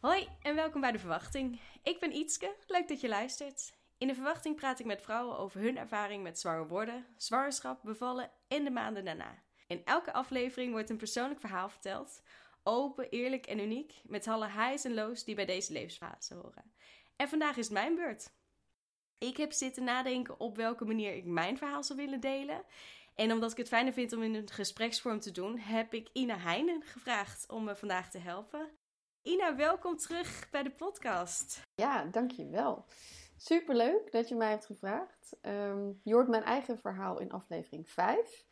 Hoi en welkom bij De Verwachting. Ik ben Ietske, leuk dat je luistert. In De Verwachting praat ik met vrouwen over hun ervaring met zwanger worden, zwangerschap, bevallen en de maanden daarna. In elke aflevering wordt een persoonlijk verhaal verteld. Open, eerlijk en uniek, met alle highs en lows die bij deze levensfase horen. En vandaag is het mijn beurt. Ik heb zitten nadenken op welke manier ik mijn verhaal zou willen delen. En omdat ik het fijner vind om in een gespreksvorm te doen, heb ik Ina Heijnen gevraagd om me vandaag te helpen. Ina, welkom terug bij de podcast. Ja, dankjewel. Superleuk dat je mij hebt gevraagd. Ehm, je hoort mijn eigen verhaal in aflevering 5.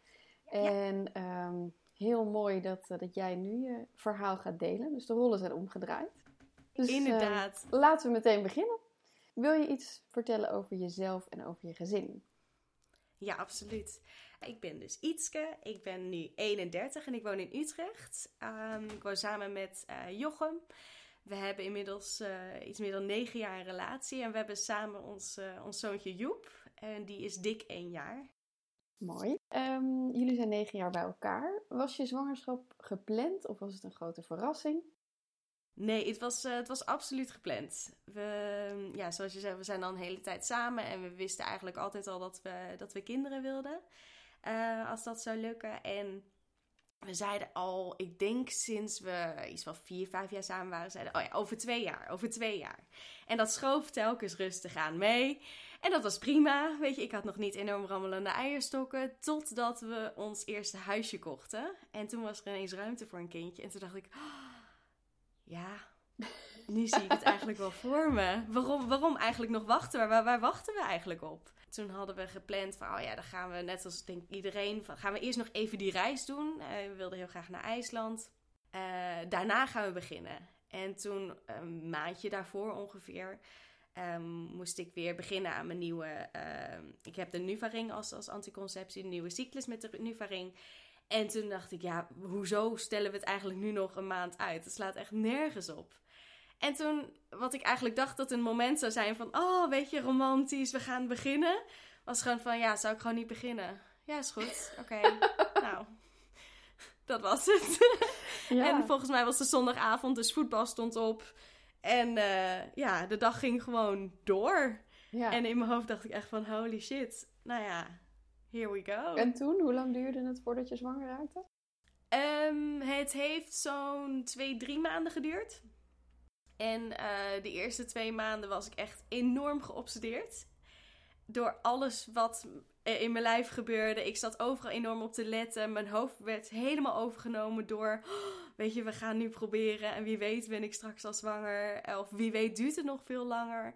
En ehm, heel mooi dat, eh, dat jij nu je verhaal gaat delen. Dus de rollen zijn omgedraaid. Dus, Inderdaad. Uh, laten we meteen beginnen. Wil je iets vertellen over jezelf en over je gezin? Ja, absoluut. Ik ben dus Ietske. Ik ben nu 31 en ik woon in Utrecht. Um, ik woon samen met uh, Jochem. We hebben inmiddels uh, iets meer dan negen jaar een relatie. En we hebben samen ons, uh, ons zoontje Joep. En die is dik één jaar. Mooi. Um, jullie zijn negen jaar bij elkaar. Was je zwangerschap gepland of was het een grote verrassing? Nee, het was, uh, het was absoluut gepland. We, ja, zoals je zei, we zijn al een hele tijd samen en we wisten eigenlijk altijd al dat we, dat we kinderen wilden. Uh, als dat zou lukken. En we zeiden al, ik denk sinds we iets van vier, vijf jaar samen waren, zeiden oh over twee jaar, over twee jaar. En dat schoof telkens rustig aan mee. En dat was prima. Weet je, ik had nog niet enorm rammelende eierstokken. Totdat we ons eerste huisje kochten. En toen was er ineens ruimte voor een kindje. En toen dacht ik, oh, ja, nu zie ik het eigenlijk wel voor me. Waarom, waarom eigenlijk nog wachten? Waar, waar wachten we eigenlijk op? Toen hadden we gepland van, oh ja, dan gaan we net als denk iedereen, van, gaan we eerst nog even die reis doen. Uh, we wilden heel graag naar IJsland. Uh, daarna gaan we beginnen. En toen, een maandje daarvoor ongeveer, um, moest ik weer beginnen aan mijn nieuwe... Uh, ik heb de Nuvaring als, als anticonceptie, de nieuwe cyclus met de Nuvaring. En toen dacht ik, ja, hoezo stellen we het eigenlijk nu nog een maand uit? Het slaat echt nergens op. En toen, wat ik eigenlijk dacht dat een moment zou zijn van, oh, weet je, romantisch, we gaan beginnen. Was gewoon van, ja, zou ik gewoon niet beginnen? Ja, is goed. Oké, okay. nou, dat was het. Ja. En volgens mij was het zondagavond, dus voetbal stond op. En uh, ja, de dag ging gewoon door. Ja. En in mijn hoofd dacht ik echt van, holy shit. Nou ja, here we go. En toen, hoe lang duurde het voordat je zwanger raakte? Um, het heeft zo'n twee, drie maanden geduurd. En uh, de eerste twee maanden was ik echt enorm geobsedeerd. Door alles wat in mijn lijf gebeurde. Ik zat overal enorm op te letten. Mijn hoofd werd helemaal overgenomen door... weet je, we gaan nu proberen. En wie weet ben ik straks al zwanger. Of wie weet duurt het nog veel langer.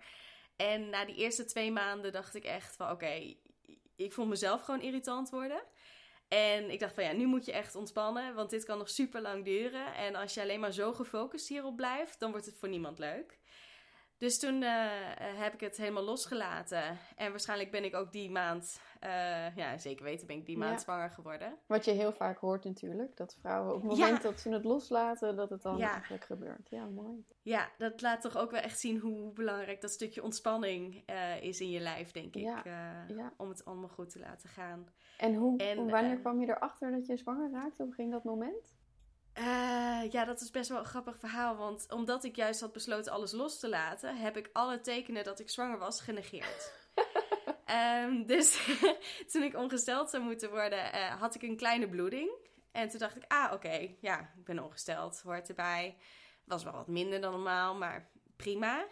En na die eerste twee maanden dacht ik echt van... Oké, ik vond mezelf gewoon irritant worden. En ik dacht van ja, nu moet je echt ontspannen, want dit kan nog super lang duren. En als je alleen maar zo gefocust hierop blijft, dan wordt het voor niemand leuk. Dus toen uh, heb ik het helemaal losgelaten. En waarschijnlijk ben ik ook die maand, uh, ja zeker weten, ben ik die maand ja. zwanger geworden. Wat je heel vaak hoort natuurlijk, dat vrouwen op het moment ja. dat ze het loslaten, dat het dan ja. eigenlijk gebeurt. Ja, mooi. Ja, dat laat toch ook wel echt zien hoe belangrijk dat stukje ontspanning uh, is in je lijf, denk ik. Om het allemaal goed te laten gaan. En, hoe, en wanneer kwam je erachter dat je zwanger raakte? Hoe ging dat moment? Uh, ja, dat is best wel een grappig verhaal. Want omdat ik juist had besloten alles los te laten, heb ik alle tekenen dat ik zwanger was genegeerd. um, dus toen ik ongesteld zou moeten worden, uh, had ik een kleine bloeding. En toen dacht ik, ah, oké, okay, ja, ik ben ongesteld, hoort erbij. Was wel wat minder dan normaal, maar prima.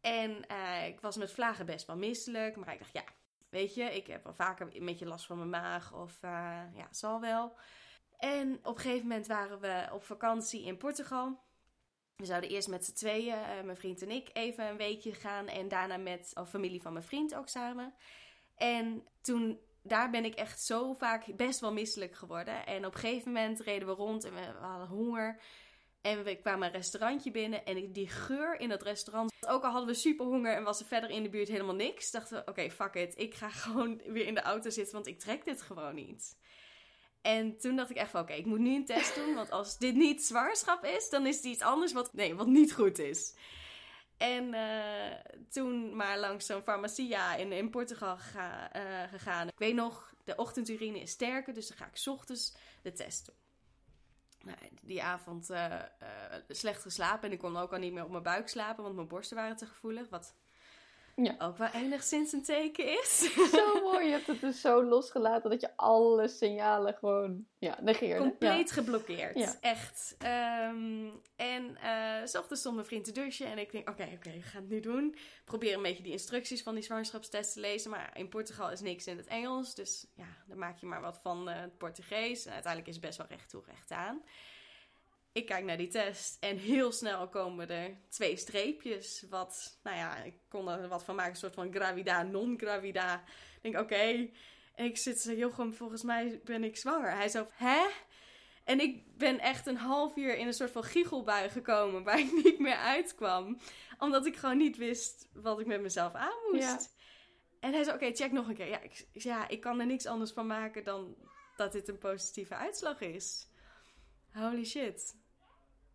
En uh, ik was met vlagen best wel misselijk, maar ik dacht, ja, weet je, ik heb wel vaker een beetje last van mijn maag of ja, zal wel. En op een gegeven moment waren we op vakantie in Portugal. We zouden eerst met z'n tweeën, uh, mijn vriend en ik, even een weekje gaan. En daarna met de familie van mijn vriend ook samen. En toen, daar ben ik echt zo vaak best wel misselijk geworden. En op een gegeven moment reden we rond en we, hadden honger. En we kwamen een restaurantje binnen en die geur in dat restaurant. Ook al hadden we super honger en was er verder in de buurt helemaal niks. Dachten we, oké, fuck it. Ik ga gewoon weer in de auto zitten, want ik trek dit gewoon niet. En toen dacht ik echt van, oké, ik moet nu een test doen. Want als dit niet zwangerschap is, dan is het iets anders wat, nee, wat niet goed is. En uh, toen maar langs zo'n farmacia in, in Portugal ga, uh, gegaan. Ik weet nog, de ochtendurine is sterker, dus dan ga ik ochtends de test doen. Nou, die avond uh, slecht geslapen en ik kon ook al niet meer op mijn buik slapen, want mijn borsten waren te gevoelig. Wat ja. Ook wel enigszins een teken is. Zo mooi. Je hebt het dus zo losgelaten dat je alle signalen gewoon ja, negeerde. Compleet geblokkeerd. Echt. Um, en uh, s ochtends stond mijn vriend te douchen en ik denk, oké, oké, we gaan het nu doen. Probeer een beetje die instructies van die zwangerschapstest te lezen. Maar in Portugal is niks in het Engels. Dus ja, dan maak je maar wat van uh, het Portugees. En uiteindelijk is het best wel recht toe, recht aan. Ik kijk naar die test en heel snel komen er twee streepjes. Wat, nou ja, ik kon er wat van maken, een soort van gravida, non-gravida. Ik denk, oké. En ik zit zo, gewoon, volgens mij ben ik zwanger. Hij zo, hè? En ik ben echt een half uur in een soort van giechelbui gekomen waar ik niet meer uitkwam. Omdat ik gewoon niet wist wat ik met mezelf aan moest. En hij zei, oké, check nog een keer. Ja ik, ja, ik kan er niks anders van maken dan dat dit een positieve uitslag is. Holy shit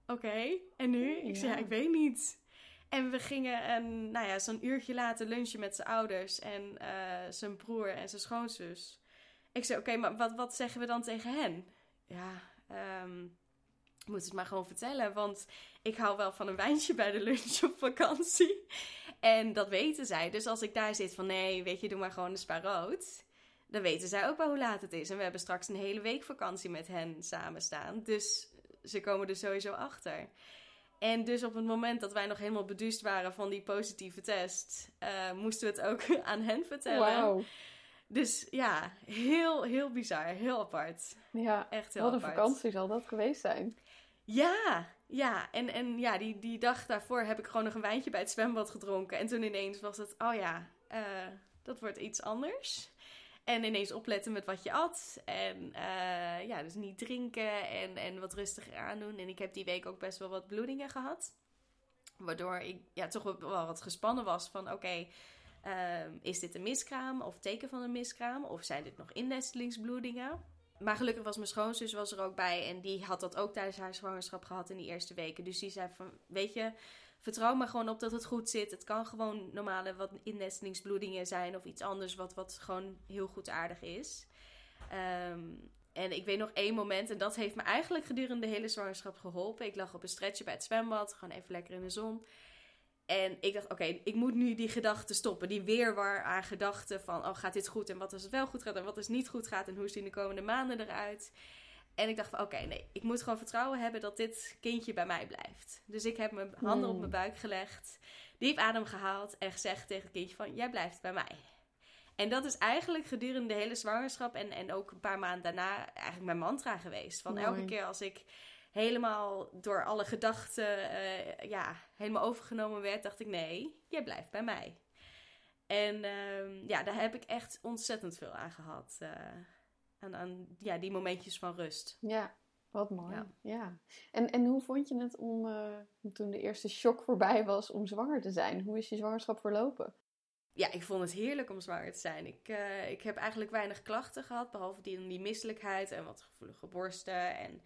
oké, en nu? Ik zei, ja, ik weet niet. En we gingen een, nou ja, zo'n uurtje later lunchen met zijn ouders en uh, zijn broer en zijn schoonzus. Ik zei, oké, maar wat, wat zeggen we dan tegen hen? Ja, um, moet het maar gewoon vertellen, want ik hou wel van een wijntje bij de lunch op vakantie. En dat weten zij. Dus als ik daar zit van, nee, weet je, doe maar gewoon een spa rood. Dan weten zij ook wel hoe laat het is. En we hebben straks een hele week vakantie met hen samen staan. Dus ze komen er sowieso achter. En dus op het moment dat wij nog helemaal beduust waren van die positieve test, uh, moesten we het ook aan hen vertellen. Wow. Dus ja, heel, heel bizar. Heel apart. Ja, echt heel wat een vakantie zal dat geweest zijn. Ja, ja. En, en ja, die, die dag daarvoor heb ik gewoon nog een wijntje bij het zwembad gedronken. En toen ineens was het, oh ja, uh, dat wordt iets anders. En ineens opletten met wat je at. En uh, ja, dus niet drinken en, en wat rustiger aandoen. En ik heb die week ook best wel wat bloedingen gehad. Waardoor ik ja, toch wel wat gespannen was van oké, ehm, is dit een miskraam of teken van een miskraam? Of zijn dit nog innestelingsbloedingen? Maar gelukkig was mijn schoonzus was er ook bij. En die had dat ook tijdens haar zwangerschap gehad in die eerste weken. Dus die zei van, weet je, vertrouw maar gewoon op dat het goed zit. Het kan gewoon normale wat innestelingsbloedingen zijn of iets anders wat, wat gewoon heel goed aardig is. Ehm, en ik weet nog één moment, en dat heeft me eigenlijk gedurende de hele zwangerschap geholpen. Ik lag op een stretchje bij het zwembad, gewoon even lekker in de zon. En ik dacht, oké, ik moet nu die gedachten stoppen. Die weerwar aan gedachten van, oh, gaat dit goed? En wat als het wel goed gaat en wat als het niet goed gaat? En hoe zien de komende maanden eruit? En ik dacht van oké, nee, ik moet gewoon vertrouwen hebben dat dit kindje bij mij blijft. Dus ik heb mijn handen op mijn hmm. buik gelegd, diep adem gehaald en gezegd tegen het kindje van jij blijft bij mij. En dat is eigenlijk gedurende de hele zwangerschap en, en ook een paar maanden daarna eigenlijk mijn mantra geweest. Van elke keer als ik helemaal door alle gedachten uh, ja, helemaal overgenomen werd, dacht ik nee, jij blijft bij mij. En uh, ja, daar heb ik echt ontzettend veel aan gehad. Uh, aan, aan ja, die momentjes van rust. Ja, wat mooi. Ja. En, en hoe vond je het om, uh, toen de eerste shock voorbij was, om zwanger te zijn? Hoe is je zwangerschap verlopen? Ja, ik vond het heerlijk om zwanger te zijn. Ik, uh, ik heb eigenlijk weinig klachten gehad, behalve die, die misselijkheid en wat gevoelige borsten. En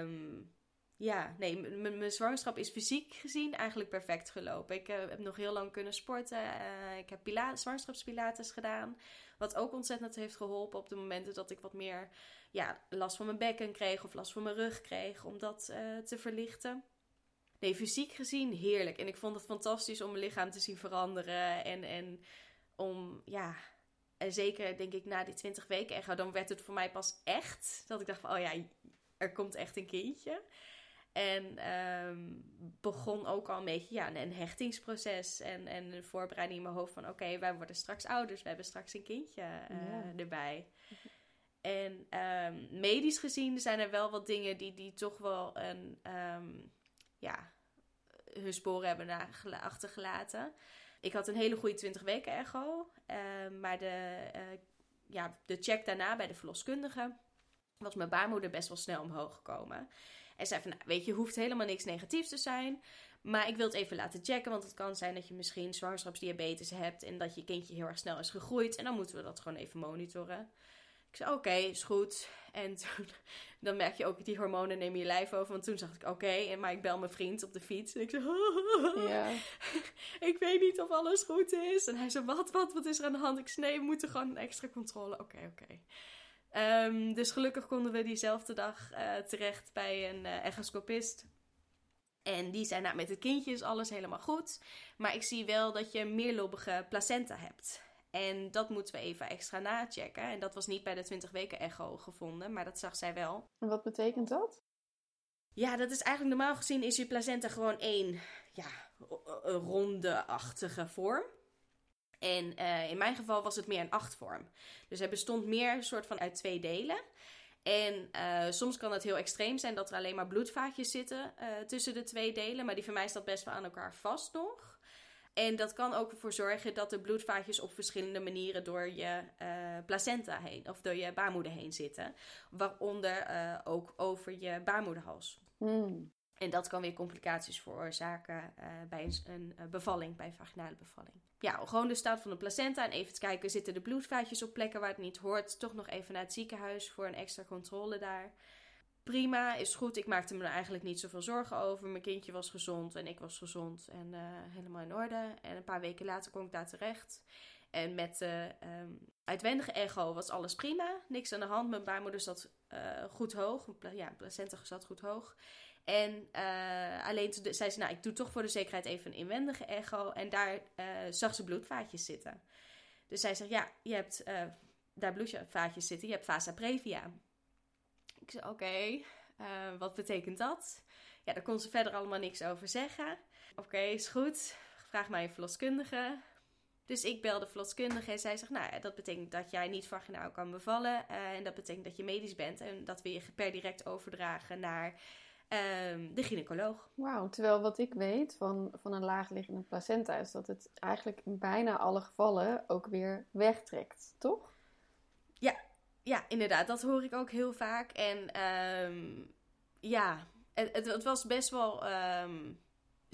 um, ja, nee, mijn zwangerschap is fysiek gezien eigenlijk perfect gelopen. Ik uh, heb nog heel lang kunnen sporten. Ik heb zwangerschapspilates gedaan. Wat ook ontzettend heeft geholpen op de momenten dat ik wat meer ja, last van mijn bekken kreeg of last van mijn rug kreeg, om dat uh, te verlichten. Nee, fysiek gezien heerlijk. En ik vond het fantastisch om mijn lichaam te zien veranderen. En, en om, ja, en zeker denk ik na die 20 weken dan werd het voor mij pas echt dat ik dacht van, oh ja, er komt echt een kindje. En um, begon ook al een beetje ja, een hechtingsproces en, en een voorbereiding in mijn hoofd van... oké, wij worden straks ouders, we hebben straks een kindje uh, erbij. En um, medisch gezien zijn er wel wat dingen die, die toch wel een, um, ja, hun sporen hebben achtergelaten. Ik had een hele goede 20 weken echo, maar de, uh, ja, de check daarna bij de verloskundige was mijn baarmoeder best wel snel omhoog gekomen. En zei van, nou, weet je, hoeft helemaal niks negatiefs te zijn. Maar ik wil het even laten checken, want het kan zijn dat je misschien zwangerschapsdiabetes hebt en dat je kindje heel erg snel is gegroeid. En dan moeten we dat gewoon even monitoren. Ik zei, oké, is goed. En toen, dan merk je ook, die hormonen nemen je lijf over. Want toen zag ik, oké, en maar ik bel mijn vriend op de fiets. En ik zei, ja. ik weet niet of alles goed is. En hij zei, wat, wat, wat is er aan de hand? Ik zei, nee, we moeten gewoon een extra controle. Oké, oké. Ehm, dus gelukkig konden we diezelfde dag terecht bij een echoscopist. En die zei, nou met het kindje is alles helemaal goed. Maar ik zie wel dat je meerlobbige placenta hebt. En dat moeten we even extra nachecken. En dat was niet bij de 20 weken echo gevonden, maar dat zag zij wel. En wat betekent dat? Ja, dat is eigenlijk normaal gezien is je placenta gewoon één ja, ronde-achtige vorm. En uh, in mijn geval was het meer een achtvorm. Dus hij bestond meer soort van uit twee delen. En uh, soms kan het heel extreem zijn dat er alleen maar bloedvaatjes zitten uh, tussen de twee delen. Maar die van mij staat best wel aan elkaar vast nog. En dat kan ook ervoor zorgen dat de bloedvaatjes op verschillende manieren door je placenta heen of door je baarmoeder heen zitten. Waaronder ook over je baarmoederhals. Mm. En dat kan weer complicaties veroorzaken uh, bij een, een, bevalling, bij een vaginale bevalling. Ja, gewoon de staat van de placenta en even te kijken, zitten de bloedvaatjes op plekken waar het niet hoort? Toch nog even naar het ziekenhuis voor een extra controle daar prima, is goed. Ik maakte me er eigenlijk niet zoveel zorgen over. Mijn kindje was gezond en ik was gezond en uh, helemaal in orde. En een paar weken later kwam ik daar terecht. En met de um, uitwendige echo was alles prima. Niks aan de hand. Mijn baarmoeder zat goed hoog. Ja, placenta zat goed hoog. En uh, alleen toen zei ze, nou, ik doe toch voor de zekerheid even een inwendige echo. En daar zag ze bloedvaatjes zitten. Dus zij zegt, ja, je hebt daar bloedvaatjes zitten. Je hebt vasa previa. Ik zei, oké, eh, wat betekent dat? Ja, daar kon ze verder allemaal niks over zeggen. Oké, is goed. Vraag mij een verloskundige. Dus ik belde de verloskundige en zij zegt, nou dat betekent dat jij niet vaginaal kan bevallen. En dat betekent dat je medisch bent en dat we je per direct overdragen naar uh, de gynaecoloog. Wauw, terwijl wat ik weet van, van een laagliggende placenta is dat het eigenlijk in bijna alle gevallen ook weer wegtrekt, toch? Ja, ja, inderdaad, dat hoor ik ook heel vaak. En um, ja, het, het, was best wel um,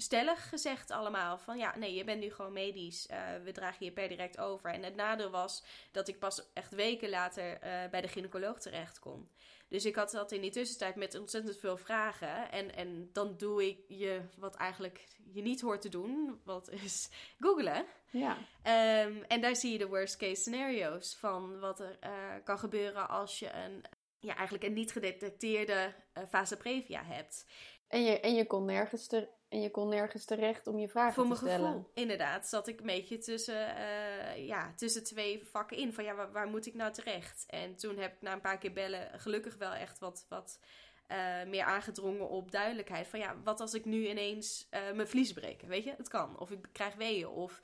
stellig gezegd allemaal. Van ja, nee, je bent nu gewoon medisch. Uh, we dragen je per direct over. En het nadeel was dat ik pas echt weken later uh, bij de gynaecoloog terecht kon. Dus ik had dat in die tussentijd met ontzettend veel vragen. En, en dan doe ik je wat eigenlijk je niet hoort te doen. Wat is googlen. Ja. Um, en daar zie je de worst case scenario's van wat er uh, kan gebeuren als je een, ja, eigenlijk een niet gedetecteerde fase previa hebt. En je, en je kon nergens ter, en je kon nergens terecht om je vragen te stellen. Voor mijn gevoel, inderdaad, zat ik een beetje tussen, uh, ja, tussen twee vakken in. Van ja, waar, waar, moet ik nou terecht? En toen heb ik na een paar keer bellen gelukkig wel echt wat, wat uh, meer aangedrongen op duidelijkheid. Van ja, wat als ik nu ineens uh, mijn vlies breek? Weet je, het kan. Of ik krijg weeën. Of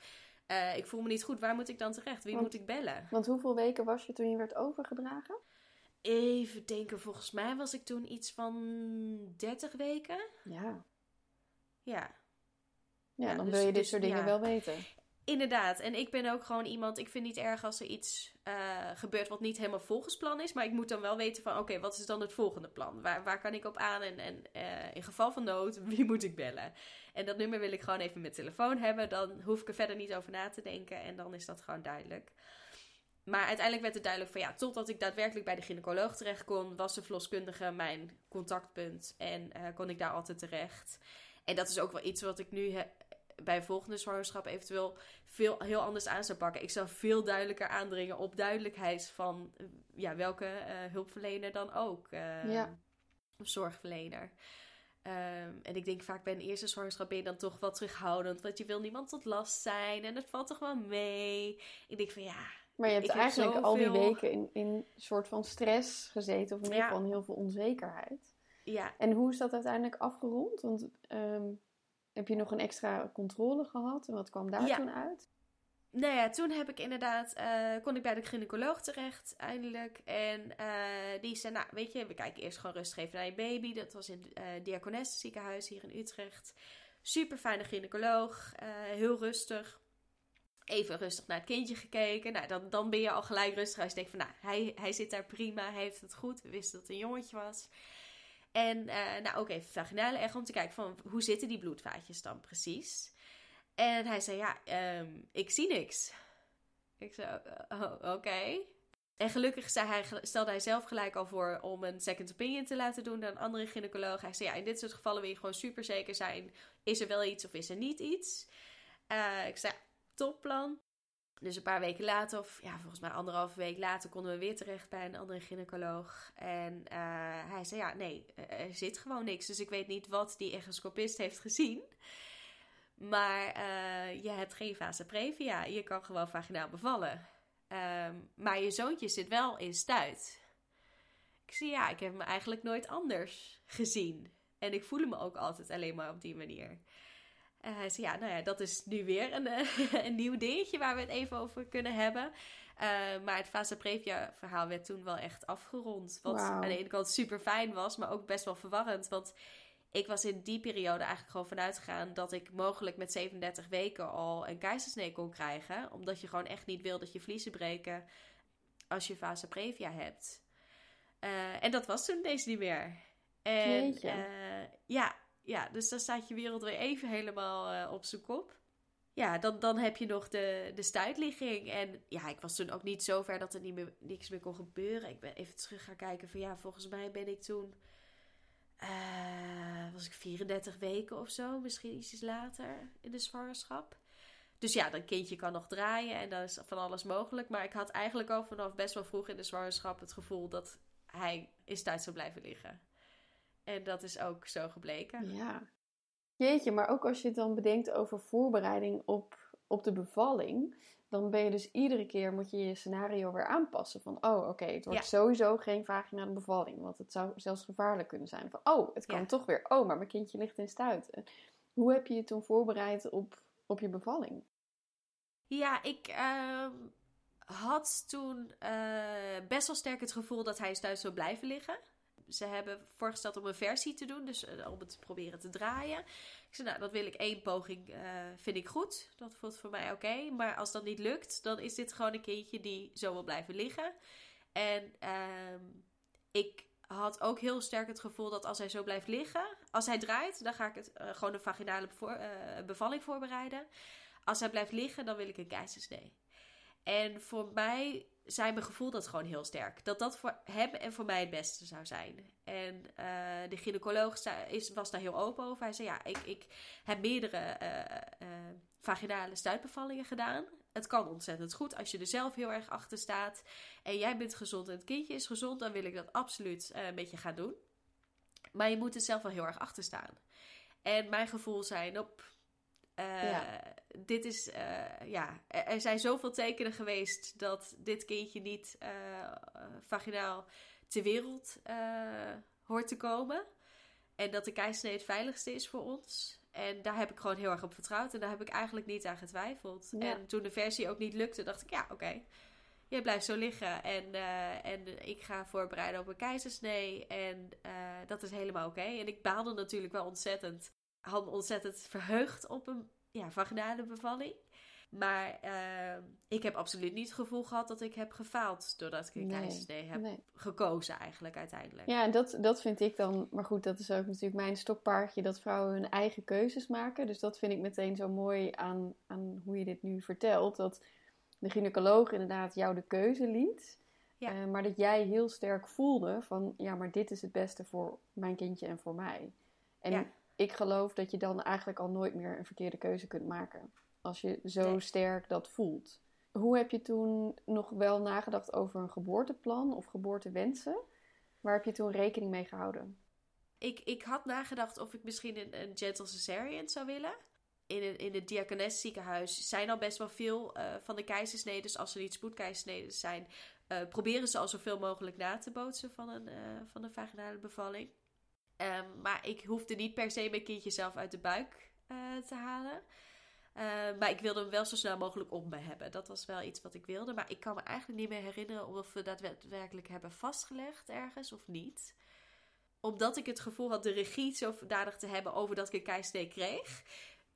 ik voel me niet goed. Waar moet ik dan terecht? Wie want, moet ik bellen? Want hoeveel weken was je toen je werd overgedragen? Even denken, volgens mij was ik toen iets van 30 weken. Ja. Ja. Ja, dan dus, wil je dit dus, soort dingen wel weten. Inderdaad. En ik ben ook gewoon iemand. Ik vind niet erg als er iets uh, gebeurt wat niet helemaal volgens plan is. Maar ik moet dan wel weten van: oké, wat is dan het volgende plan? Waar, waar kan ik op aan? En, en uh, in geval van nood, wie moet ik bellen? En dat nummer wil ik gewoon even met telefoon hebben. Dan hoef ik er verder niet over na te denken. En dan is dat gewoon duidelijk. Maar uiteindelijk werd het duidelijk van ja, totdat ik daadwerkelijk bij de gynaecoloog terecht kon, was de verloskundige mijn contactpunt en uh, kon ik daar altijd terecht. En dat is ook wel iets wat ik nu bij volgende zwangerschap eventueel veel, heel anders aan zou pakken. Ik zou veel duidelijker aandringen op duidelijkheid van ja, welke uh, hulpverlener dan ook. Uh, ja. Of zorgverlener. Um, en ik denk vaak bij een eerste zwangerschap ben je dan toch wat terughoudend. Want je wil niemand tot last zijn. En het valt toch wel mee. Ik denk van ja. Maar je hebt eigenlijk al die weken in, in een soort van stress gezeten. Of ieder geval heel veel onzekerheid. Ja. En hoe is dat uiteindelijk afgerond? Want um, heb je nog een extra controle gehad? En wat kwam daar toen uit? Nou ja, toen heb ik inderdaad, uh, kon ik bij de gynaecoloog terecht, eindelijk. En uh, die zei, nou weet je, we kijken eerst gewoon rustig even naar je baby. Dat was in het uh, ziekenhuis hier in Utrecht. Super fijne gynaecoloog, heel rustig. Even rustig naar het kindje gekeken. Nou, dan, dan ben je al gelijk rustig. Als je denkt van, nou, hij, hij zit daar prima, hij heeft het goed. We wisten dat het een jongetje was. En uh, nou ook even vaginale echo om te kijken van hoe zitten die bloedvaatjes dan precies. En hij zei ja, um, ik zie niks. Ik zei oh, oké. Okay. En gelukkig zei hij, stelde hij zelf gelijk al voor om een second opinion te laten doen door een andere gynaecoloog. Hij zei ja, in dit soort gevallen wil je gewoon super zeker zijn. Is er wel iets of is er niet iets? Uh, ik zei topplan. Dus een paar weken later, of ja, volgens mij anderhalve week later, konden we weer terecht bij een andere gynaecoloog. En uh, hij zei: Ja, nee, er zit gewoon niks. Dus ik weet niet wat die echoscopist heeft gezien. Maar uh, je hebt geen fase previa. Je kan gewoon vaginaal bevallen. Um, maar je zoontje zit wel in stuit. Ik zie ja, ik heb me eigenlijk nooit anders gezien. En ik voel me ook altijd alleen maar op die manier. En hij zei, ja, nou ja, dat is nu weer een, een nieuw dingetje waar we het even over kunnen hebben. Uh, maar het fase previa verhaal werd toen wel echt afgerond. Wat wow. aan de ene kant super fijn was, maar ook best wel verwarrend. Want ik was in die periode eigenlijk gewoon vanuit gegaan dat ik mogelijk met 37 weken al een keizersnee kon krijgen. Omdat je gewoon echt niet wil dat je vliezen breken als je fase previa hebt. Uh, en dat was toen deze niet meer. En uh, ja, ja, dus dan staat je wereld weer even helemaal uh, op zijn kop. Ja, dan, dan heb je nog de, de stuitligging. En ja, ik was toen ook niet zo ver dat er niet meer, niks meer kon gebeuren. Ik ben even terug gaan kijken van ja, volgens mij ben ik toen uh, was ik 34 weken of zo, misschien ietsjes later in de zwangerschap. Dus ja, dat kindje kan nog draaien en dan is van alles mogelijk. Maar ik had eigenlijk al vanaf best wel vroeg in de zwangerschap het gevoel dat hij is thuis zou blijven liggen. En dat is ook zo gebleken. Ja. Jeetje, maar ook als je het dan bedenkt over voorbereiding op, op de bevalling dan ben je dus iedere keer moet je je scenario weer aanpassen. Van, oh oké, het wordt sowieso geen vaginale bevalling. Want het zou zelfs gevaarlijk kunnen zijn. Van, oh, het kan toch weer. Oh, maar mijn kindje ligt in stuiten. Hoe heb je je toen voorbereid op, op je bevalling? Ja, ik uh, had toen uh, best wel sterk het gevoel dat hij thuis zou blijven liggen ze hebben voorgesteld om een versie te doen, dus uh, om het proberen te draaien. Ik zei, nou, dat wil ik één poging, uh, vind ik goed. Dat voelt voor mij oké. Maar als dat niet lukt, dan is dit gewoon een kindje die zo wil blijven liggen. En uh, ik had ook heel sterk het gevoel dat als hij zo blijft liggen, als hij draait, dan ga ik het uh, gewoon een vaginale bevalling voorbereiden. Als hij blijft liggen, dan wil ik een keizersnee. En voor mij zijn mijn gevoel dat gewoon heel sterk. Dat dat voor hem en voor mij het beste zou zijn. En uh, de gynaecoloog is, was daar heel open over. Hij zei, ja, ik, ik heb meerdere uh, uh, vaginale stuitbevallingen gedaan. Het kan ontzettend goed als je er zelf heel erg achter staat. En jij bent gezond en het kindje is gezond. Dan wil ik dat absoluut een beetje gaan doen. Maar je moet er zelf wel heel erg achter staan. En mijn gevoel zijn op uh, Dit is, uh, ja, er zijn zoveel tekenen geweest dat dit kindje niet uh, vaginaal ter wereld hoort te komen. En dat de keizersnee het veiligste is voor ons. En daar heb ik gewoon heel erg op vertrouwd. En daar heb ik eigenlijk niet aan getwijfeld. Ja. En toen de versie ook niet lukte, dacht ik, ja, oké. Okay. Jij blijft zo liggen en, en ik ga voorbereiden op een keizersnee. En dat is helemaal oké. Okay. En ik baalde natuurlijk wel ontzettend had me ontzettend verheugd op een ja, vaginale bevalling. Maar uh, ik heb absoluut niet het gevoel gehad dat ik heb gefaald doordat ik een nee, keizersnee heb nee. gekozen eigenlijk uiteindelijk. Ja, dat, dat vind ik dan, maar goed, dat is ook natuurlijk mijn stokpaardje dat vrouwen hun eigen keuzes maken. Dus dat vind ik meteen zo mooi aan, aan hoe je dit nu vertelt. Dat de gynaecoloog inderdaad jou de keuze liet. Ja. Uh, maar dat jij heel sterk voelde van, ja, maar dit is het beste voor mijn kindje en voor mij. En ja ik geloof dat je dan eigenlijk al nooit meer een verkeerde keuze kunt maken. Als je zo nee. sterk dat voelt. Hoe heb je toen nog wel nagedacht over een geboorteplan of geboortewensen? Waar heb je toen rekening mee gehouden? Ik, ik had nagedacht of ik misschien een, een gentle cesarean zou willen. In, een, in het Diakones ziekenhuis zijn al best wel veel uh, van de keizersneden. Dus als er niet spoedkeizersneden zijn, uh, proberen ze al zoveel mogelijk na te bootsen van een, uh, van een vaginale bevalling. Um, maar ik hoefde niet per se mijn kindje zelf uit de buik uh, te halen. Uh, maar ik wilde hem wel zo snel mogelijk om me hebben. Dat was wel iets wat ik wilde. Maar ik kan me eigenlijk niet meer herinneren of we daadwerkelijk hebben vastgelegd ergens of niet. Omdat ik het gevoel had de regie zodanig te hebben over dat ik een keisnee kreeg.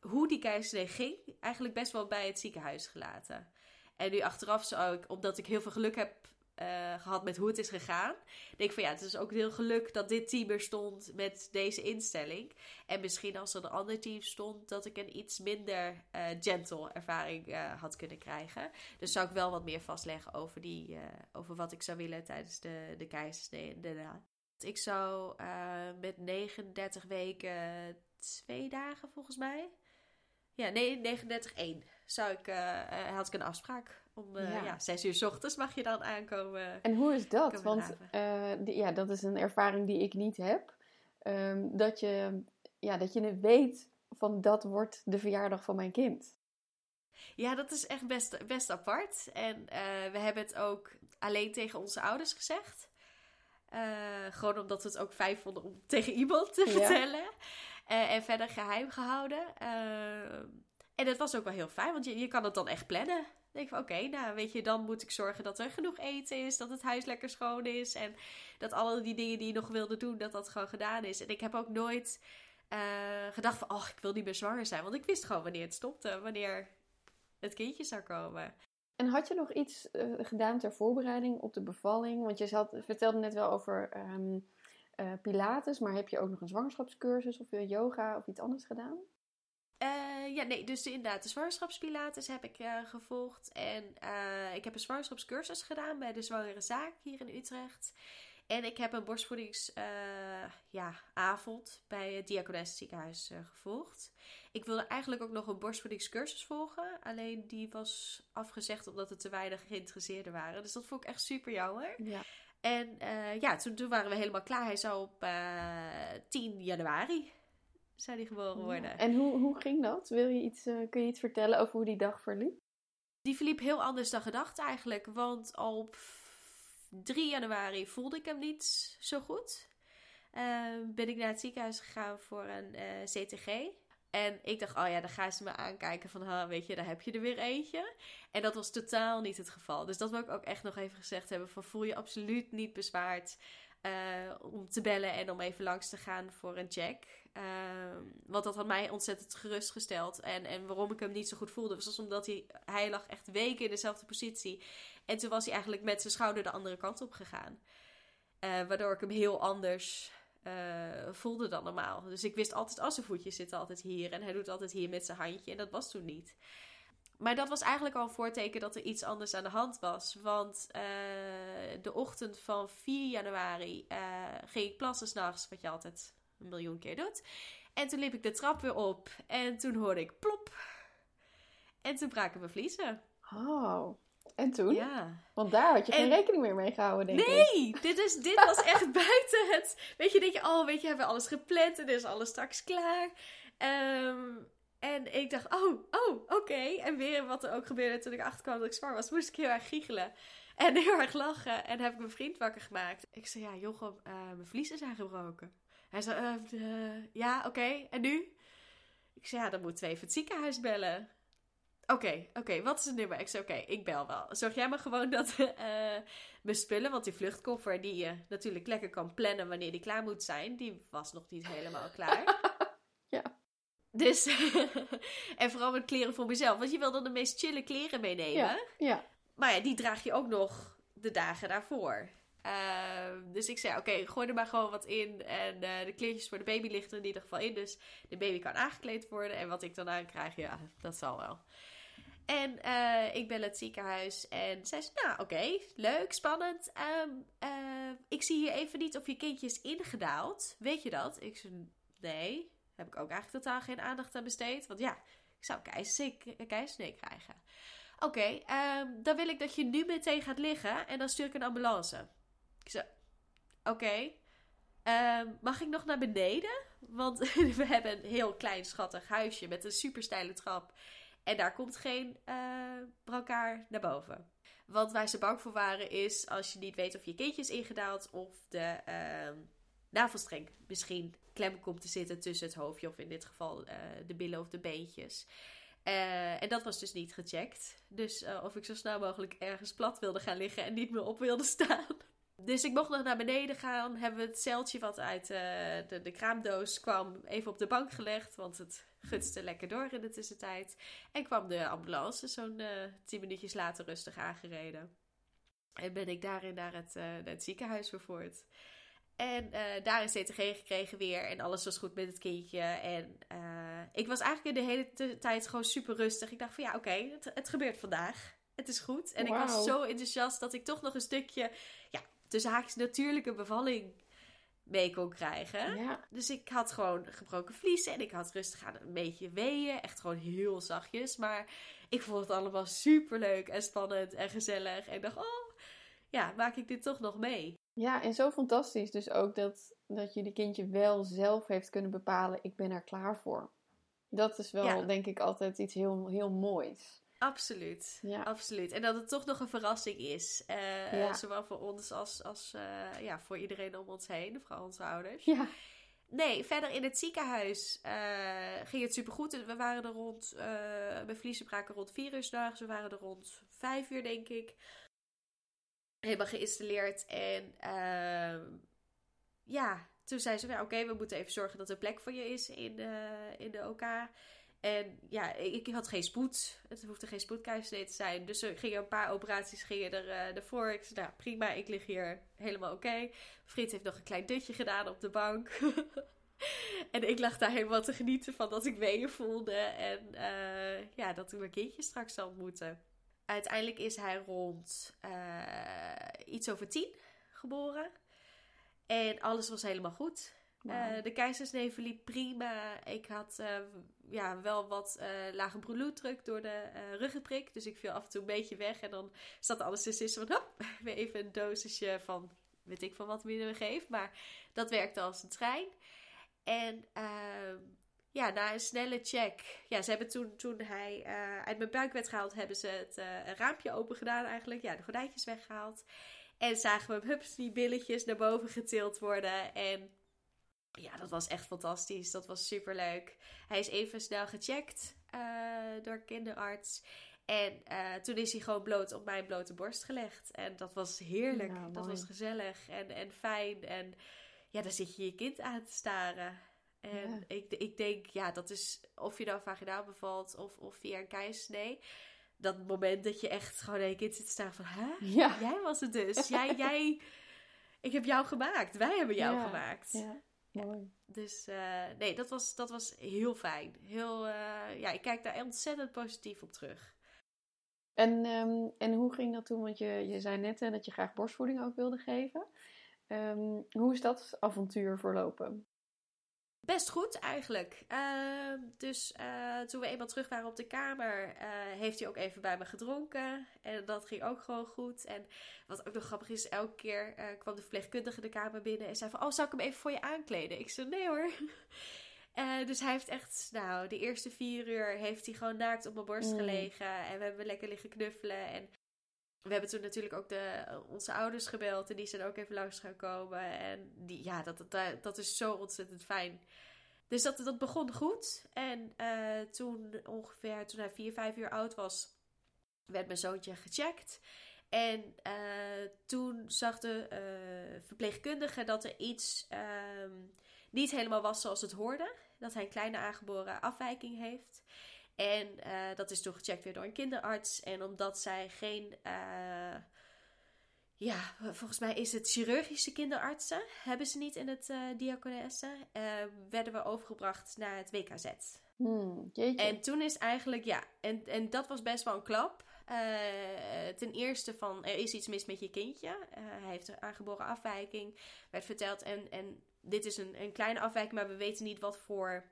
Hoe die keisnee ging, eigenlijk best wel bij het ziekenhuis gelaten. En nu achteraf zou ik, omdat ik heel veel geluk heb uh, gehad met hoe het is gegaan. Ik denk van ja, het is ook heel geluk dat dit team er stond met deze instelling. En misschien als er een ander team stond, dat ik een iets minder uh, gentle ervaring uh, had kunnen krijgen. Dus zou ik wel wat meer vastleggen over, die, over wat ik zou willen tijdens de, de keizersnee. Ik zou met 39 weken twee dagen volgens mij Ja, nee, 39-1 zou ik, uh, had ik een afspraak. Om uh, ja. ja. 6 uur s ochtends mag je dan aankomen. En hoe is dat? Want die, ja, dat is een ervaring die ik niet heb. Um, dat, je, ja, dat je weet van dat wordt de verjaardag van mijn kind. Ja, dat is echt best, best apart. En we hebben het ook alleen tegen onze ouders gezegd. Gewoon omdat we het ook fijn vonden om tegen iemand te vertellen. En verder geheim gehouden. En dat was ook wel heel fijn, want je, je kan het dan echt plannen. Dan denk van oké, nou weet je, dan moet ik zorgen dat er genoeg eten is, dat het huis lekker schoon is en dat alle die dingen die je nog wilde doen, dat dat gewoon gedaan is. En ik heb ook nooit gedacht van, oh, ik wil niet meer zwanger zijn, want ik wist gewoon wanneer het stopte, wanneer het kindje zou komen. En had je nog iets uh, gedaan ter voorbereiding op de bevalling? Want je zat, vertelde net wel over um, Pilates, maar heb je ook nog een zwangerschapscursus of yoga of iets anders gedaan? Uh, ja, nee, dus inderdaad, de zwangerschapspilates heb ik gevolgd. En ik heb een zwangerschapscursus gedaan bij de Zwangere Zaak hier in Utrecht. En ik heb een borstvoedingsavond ja, bij het Diakones ziekenhuis gevolgd. Ik wilde eigenlijk ook nog een borstvoedingscursus volgen. Alleen die was afgezegd omdat er te weinig geïnteresseerden waren. Dus dat vond ik echt super jammer. Ja. En ja, toen, toen, waren we helemaal klaar. Hij zou op uh, eh, 10 januari zou die geboren worden. En hoe, hoe ging dat? Wil je iets, uh, kun je iets vertellen over hoe die dag verliep? Die verliep heel anders dan gedacht eigenlijk. Want op 3 januari voelde ik hem niet zo goed. ben ik naar het ziekenhuis gegaan voor een CTG. En ik dacht, oh ja, dan gaan ze me aankijken van, ha, weet je, daar heb je er weer eentje. En dat was totaal niet het geval. Dus dat wil ik ook echt nog even gezegd hebben. Van voel je absoluut niet bezwaard uh, om te bellen en om even langs te gaan voor een check. Uh, want dat had mij ontzettend gerustgesteld. En, en waarom ik hem niet zo goed voelde, was omdat hij, hij lag echt weken in dezelfde positie. En toen was hij eigenlijk met zijn schouder de andere kant op gegaan. Uh, waardoor ik hem heel anders uh, voelde dan normaal. Dus ik wist altijd, als zijn voetjes zitten altijd hier. En hij doet altijd hier met zijn handje. En dat was toen niet. Maar dat was eigenlijk al een voorteken dat er iets anders aan de hand was. Want uh, de ochtend van 4 januari uh, ging ik plassen s'nachts. Wat je altijd een miljoen keer doet. En toen liep ik de trap weer op. En toen hoorde ik plop. En toen braken mijn vliezen. Oh. En toen? Ja. Want daar had je geen rekening meer mee gehouden, denk nee, ik. Nee, dit, is, dit was echt buiten het... Weet je, denk je, oh, weet je, hebben we alles gepland en is alles straks klaar. Um, en ik dacht, oh, oh, oké. En weer wat er ook gebeurde toen ik achterkwam dat ik zwaar was, moest ik heel erg giechelen. En heel erg lachen. En heb ik mijn vriend wakker gemaakt. Ik zei, ja, Jochem, uh, mijn vliezen zijn gebroken. Hij zei, uh, ja, oké. En nu? Ik zei, ja, dan moeten we even het ziekenhuis bellen. Oké, oké, wat is het nummer? Ik zei, oké, ik bel wel. Zorg jij maar gewoon dat mijn spullen, want die vluchtkoffer die je natuurlijk lekker kan plannen wanneer die klaar moet zijn, die was nog niet helemaal klaar. Dus, en vooral met kleren voor mezelf, want je wil dan de meest chille kleren meenemen. Ja, ja. Maar ja, die draag je ook nog de dagen daarvoor. Uh, dus ik zei, oké, gooi er maar gewoon wat in. En uh, de kleertjes voor de baby liggen er in ieder geval in. Dus de baby kan aangekleed worden. En wat ik dan aan krijg, ja, dat zal wel. En uh, ik bel het ziekenhuis en zij zei, nou oké, leuk, spannend. Um, uh, ik zie hier even niet of je kindje is ingedaald. Weet je dat? Ik zei, nee, heb ik ook eigenlijk totaal geen aandacht aan besteed. Want ja, ik zou keizersnee krijgen. Oké, um, dan wil ik dat je nu meteen gaat liggen en dan stuur ik een ambulance. Ik zei, oké. Um, mag ik nog naar beneden? Want we hebben een heel klein schattig huisje met een super steile trap. En daar komt geen uh, naar boven. Want waar ze bang voor waren is als je niet weet of je kindje is ingedaald of de uh, navelstreng misschien klem komt te zitten tussen het hoofdje of in dit geval uh, de billen of de beentjes. Uh, en dat was dus niet gecheckt. Dus of ik zo snel mogelijk ergens plat wilde gaan liggen en niet meer op wilde staan. Dus ik mocht nog naar beneden gaan. Hebben we het zeiltje wat uit de, de kraamdoos kwam even op de bank gelegd. Want het gutste lekker door in de tussentijd. En kwam de ambulance zo'n tien minuutjes later rustig aangereden. En ben ik daarin naar het, naar het ziekenhuis vervoerd. En uh, daar een CTG gekregen weer. En alles was goed met het kindje. En ik was eigenlijk de hele tijd gewoon super rustig. Ik dacht van ja, oké, het, het, gebeurt vandaag. Het is goed. En ik was zo enthousiast dat ik toch nog een stukje, ja, tussen haakjes natuurlijke bevalling mee kon krijgen. Ja. Dus ik had gewoon gebroken vliezen en ik had rustig aan een beetje weeën. Echt gewoon heel zachtjes. Maar ik vond het allemaal super leuk en spannend en gezellig. En ik dacht, oh, ja, maak ik dit toch nog mee? Ja, en zo fantastisch dus ook dat, dat jullie kindje wel zelf heeft kunnen bepalen, ik ben er klaar voor. Dat is wel, Ja. denk ik, altijd iets heel, heel moois. Absoluut. Ja. Absoluut. En dat het toch nog een verrassing is. Eh, Ja. Zowel voor ons als, als eh, ja, voor iedereen om ons heen, vooral onze ouders. Ja. Nee, verder in het ziekenhuis eh, ging het supergoed. We waren er rond, eh mijn vliezen braken rond vier uur s'nachts. We waren er rond vijf uur, denk ik. Helemaal geïnstalleerd. En ehm, ja, toen zei ze, van, oké, we moeten even zorgen dat er plek voor je is in, de in de OK. En ja, ik, had geen spoed. Het hoefde geen spoedkeizersnee te zijn. Dus er gingen een paar operaties gingen er, eh, ervoor. Ik zei, nou prima, ik lig hier helemaal oké. Vriend heeft nog een klein dutje gedaan op de bank. en ik lag daar helemaal te genieten van dat ik weeën voelde. En eh, ja, dat ik mijn kindje straks zal ontmoeten. Uiteindelijk is hij rond eh, iets over tien geboren. En alles was helemaal goed. Eh, de keizersnee verliep prima. Ik had eh, ja, wel wat lage bloeddruk door de ruggenprik. Dus ik viel af en toe een beetje weg. En dan zat de anesthesist van, hop, weer even een dosisje van, weet ik van wat we geeft. Maar dat werkte als een trein. En ehm, ja, na een snelle check. Ja, ze hebben toen, toen hij eh, uit mijn buik werd gehaald, hebben ze het eh, raampje open gedaan eigenlijk. Ja, de gordijntjes weggehaald. En zagen we hem, hups, die billetjes naar boven getild worden. En ja, dat was echt fantastisch. Dat was super leuk. Hij is even snel gecheckt eh, door kinderarts. En toen is hij gewoon bloot op mijn blote borst gelegd. En dat was heerlijk. Ja, dat was gezellig en, en fijn. En ja, dan zit je je kind aan te staren. En Ja. ik, ik denk, ja, dat is of je nou vaginaal bevalt of, of via een keizersnee. Dat moment dat je echt gewoon je kind zit te staren van, hè? Ja. Jij was het dus. Jij, jij, ik heb jou gemaakt. Wij hebben jou Ja. gemaakt. Ja, mooi. Dus eh, nee, dat was, dat was heel fijn. Heel, eh, ja, ik kijk daar ontzettend positief op terug. En, ehm, en hoe ging dat toen? Want je, je zei net hè, dat je graag borstvoeding ook wilde geven. Ehm, hoe is dat avontuur verlopen? Best goed eigenlijk. Ehm, dus eh, toen we eenmaal terug waren op de kamer, eh, heeft hij ook even bij me gedronken. En dat ging ook gewoon goed. En wat ook nog grappig is, elke keer eh, kwam de verpleegkundige de kamer binnen en zei van... Oh, zal ik hem even voor je aankleden? Ik zei, nee hoor. Dus hij heeft echt, nou, de eerste vier uur heeft hij gewoon naakt op mijn borst Mm. gelegen. En we hebben lekker liggen knuffelen. En we hebben toen natuurlijk ook de, onze ouders gebeld. En die zijn ook even langs gaan komen. En die, ja, dat, dat, dat is zo ontzettend fijn. Dus dat, dat begon goed. En eh, toen ongeveer, toen hij vier, vijf uur oud was, werd mijn zoontje gecheckt. En eh, toen zag de eh, verpleegkundige dat er iets ehm, niet helemaal was zoals het hoorde. Dat hij een kleine aangeboren afwijking heeft. En eh, dat is toen gecheckt weer door een kinderarts. En omdat zij geen. eh, ja, volgens mij is het chirurgische kinderartsen. Hebben ze niet in het diakonesse. eh, werden we overgebracht naar het WKZ. Hmm. En toen is eigenlijk, ja, en, en dat was best wel een klap. Ten eerste van, er is iets mis met je kindje. Hij heeft een aangeboren afwijking, werd verteld. En, en dit is een, een kleine afwijking, maar we weten niet wat voor,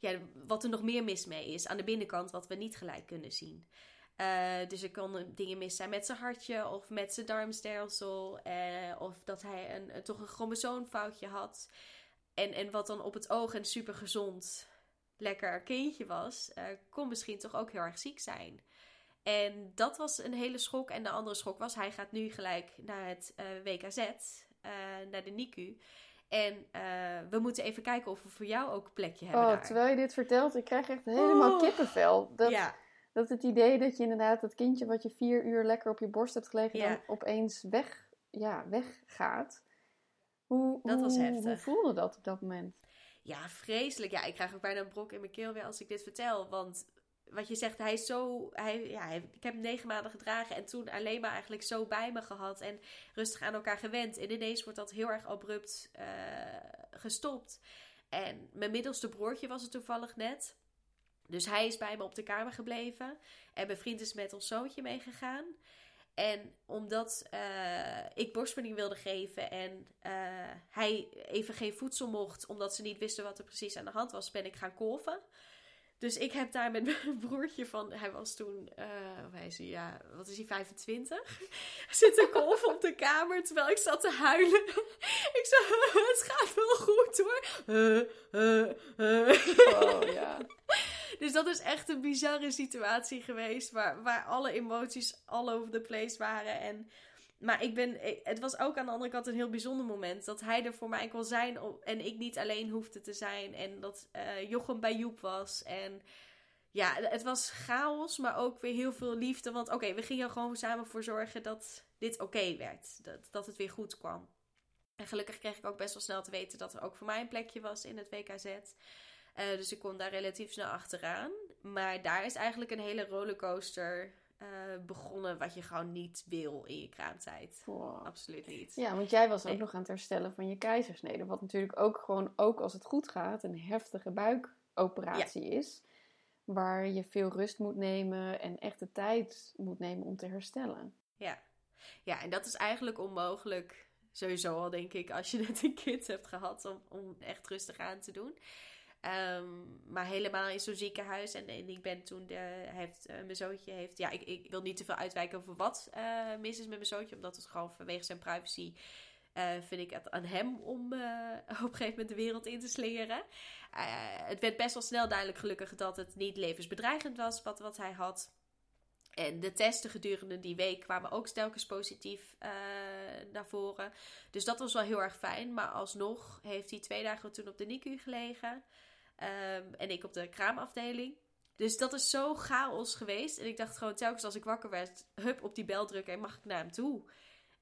ja, wat er nog meer mis mee is aan de binnenkant, wat we niet gelijk kunnen zien. Eh, dus er konden dingen mis zijn met zijn hartje of met zijn darmstelsel. eh, of dat hij een, toch een chromosoomfoutje had. En, en wat dan op het oog een super gezond, lekker kindje was, eh, kon misschien toch ook heel erg ziek zijn. En dat was een hele schok. En de andere schok was, hij gaat nu gelijk naar het eh, WKZ, eh, naar de NICU. En eh, we moeten even kijken of we voor jou ook een plekje hebben Oh, daar. terwijl je dit vertelt, ik krijg echt helemaal Oh. kippenvel. Dat, Ja, dat het idee dat je inderdaad dat kindje wat je vier uur lekker op je borst hebt gelegen, Ja. dan opeens weg, ja, weggaat. Hoe, Dat was hoe, heftig. Hoe voelde dat op dat moment? Ja, vreselijk. Ja, ik krijg ook bijna een brok in mijn keel weer als ik dit vertel. Want wat je zegt, hij is zo. Hij, ja, ik heb hem negen maanden gedragen en toen alleen maar eigenlijk zo bij me gehad. En rustig aan elkaar gewend. En ineens wordt dat heel erg abrupt eh, gestopt. En mijn middelste broertje was er toevallig net. Dus hij is bij me op de kamer gebleven. En mijn vriend is met ons zoontje meegegaan. En omdat uh, ik borstvoeding wilde geven en uh, hij even geen voedsel mocht, omdat ze niet wisten wat er precies aan de hand was, ben ik gaan kolven. Dus ik heb daar met mijn broertje van, hij was toen, uh, hij is, ja, wat is hij, 25? Zitten kolven op de kamer terwijl ik zat te huilen. ik zei, het gaat wel goed hoor. oh ja. Dus dat is echt een bizarre situatie geweest. Waar, waar alle emoties all over the place waren. En, maar ik ben, het was ook aan de andere kant een heel bijzonder moment. Dat hij er voor mij kon zijn. En ik niet alleen hoefde te zijn. En dat uh, Jochem bij Joep was. En ja, het was chaos. Maar ook weer heel veel liefde. Want oké, we gingen er gewoon samen voor zorgen dat dit oké werd. Dat, dat het weer goed kwam. En gelukkig kreeg ik ook best wel snel te weten dat er ook voor mij een plekje was in het WKZ. Uh, dus ik kon daar relatief snel achteraan. Maar daar is eigenlijk een hele rollercoaster uh, begonnen. Wat je gewoon niet wil in je kraamtijd. Wow. Absoluut niet. Ja, want jij was ook nog aan het herstellen van je keizersnede. Wat natuurlijk ook gewoon, ook als het goed gaat, een heftige buikoperatie ja. is. Waar je veel rust moet nemen en echt de tijd moet nemen om te herstellen. Ja, ja en dat is eigenlijk onmogelijk. Sowieso al denk ik, als je net een kind hebt gehad, om, om echt rustig aan te doen. Um, maar helemaal in zo'n ziekenhuis. En, en, ik ben toen, de, heeft, uh, mijn zoontje heeft, ja, ik, ik wil niet te veel uitwijken over wat uh, mis is met mijn zoontje. Omdat het gewoon vanwege zijn privacy, uh, vind ik het aan hem om op een gegeven moment de wereld in te slingeren. het werd best wel snel duidelijk gelukkig dat het niet levensbedreigend was wat, wat hij had. En de testen gedurende die week kwamen ook telkens positief uh, naar voren. Dus dat was wel heel erg fijn. Maar alsnog heeft hij twee dagen toen op de NICU gelegen. Um, en ik op de kraamafdeling. Dus dat is zo chaos geweest. En ik dacht gewoon telkens als ik wakker werd, hup op die bel drukken en mag ik naar hem toe.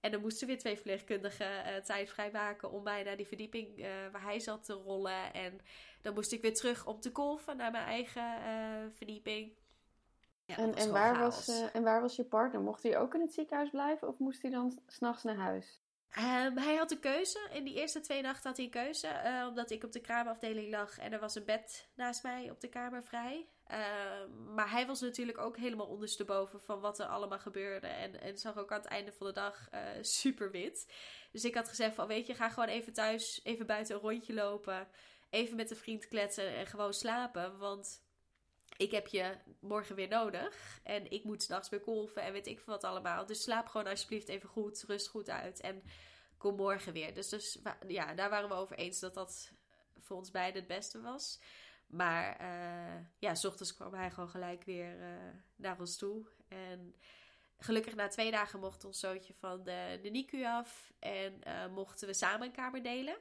En dan moesten weer twee verpleegkundigen uh, tijd vrijmaken om mij naar die verdieping uh, waar hij zat te rollen. En dan moest ik weer terug om te kolven naar mijn eigen uh, verdieping. Ja, en, en, waar was, en waar was je partner? Mocht hij ook in het ziekenhuis blijven of moest hij dan s'nachts naar huis? Um, hij had een keuze. In die eerste twee nachten had hij een keuze. Uh, omdat ik op de kraamafdeling lag en er was een bed naast mij op de kamer vrij. Uh, maar hij was natuurlijk ook helemaal ondersteboven van wat er allemaal gebeurde. En, en zag ook aan het einde van de dag uh, super wit. Dus ik had gezegd van weet je, ga gewoon even thuis, even buiten een rondje lopen. Even met een vriend kletsen en gewoon slapen. Want ik heb je morgen weer nodig. En ik moet s'nachts weer kolven en weet ik wat allemaal. Dus slaap gewoon alsjeblieft even goed, rust goed uit. En kom morgen weer. Dus, dus ja, daar waren we over eens dat dat voor ons beiden het beste was. Maar uh, ja, s ochtends kwam hij gewoon gelijk weer uh, naar ons toe. En gelukkig na twee dagen mocht ons zootje van de, de NICU af. En uh, mochten we samen een kamer delen.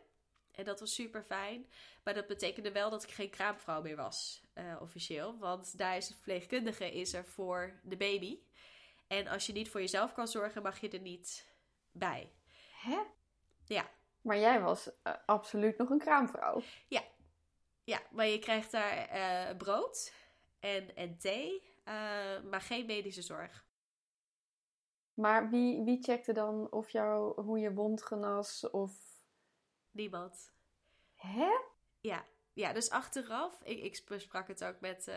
En dat was super fijn. Maar dat betekende wel dat ik geen kraamvrouw meer was, uh, officieel. Want daar is een verpleegkundige is er voor de baby. En als je niet voor jezelf kan zorgen, mag je er niet bij. Hè? Ja. Maar jij was uh, absoluut nog een kraamvrouw. Ja. Ja, maar je krijgt daar uh, brood en, en thee, maar geen medische zorg. Maar wie, wie checkte dan of jou, hoe je wond genas of Niemand. Hè? Ja. Ja, dus achteraf, ik, ik besprak het ook met uh,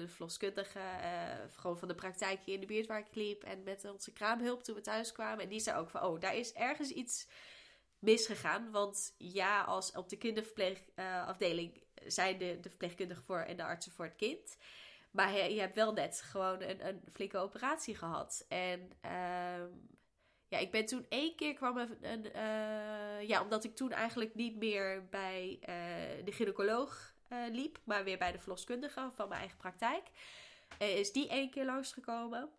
de verloskundige, uh, gewoon van de praktijk hier in de buurt waar ik liep. En met onze kraamhulp toen we thuis kwamen. En die zei ook van, oh, daar is ergens iets misgegaan. Want ja, als op de kinderverpleegafdeling uh, zijn de, de verpleegkundigen voor en de artsen voor het kind. Maar je, je hebt wel net gewoon een, een flinke operatie gehad. En ehm, ja, ik ben toen één keer kwam een. een uh, ja, omdat ik toen eigenlijk niet meer bij uh, de gynaecoloog uh, liep, maar weer bij de verloskundige van mijn eigen praktijk. is die één keer langsgekomen.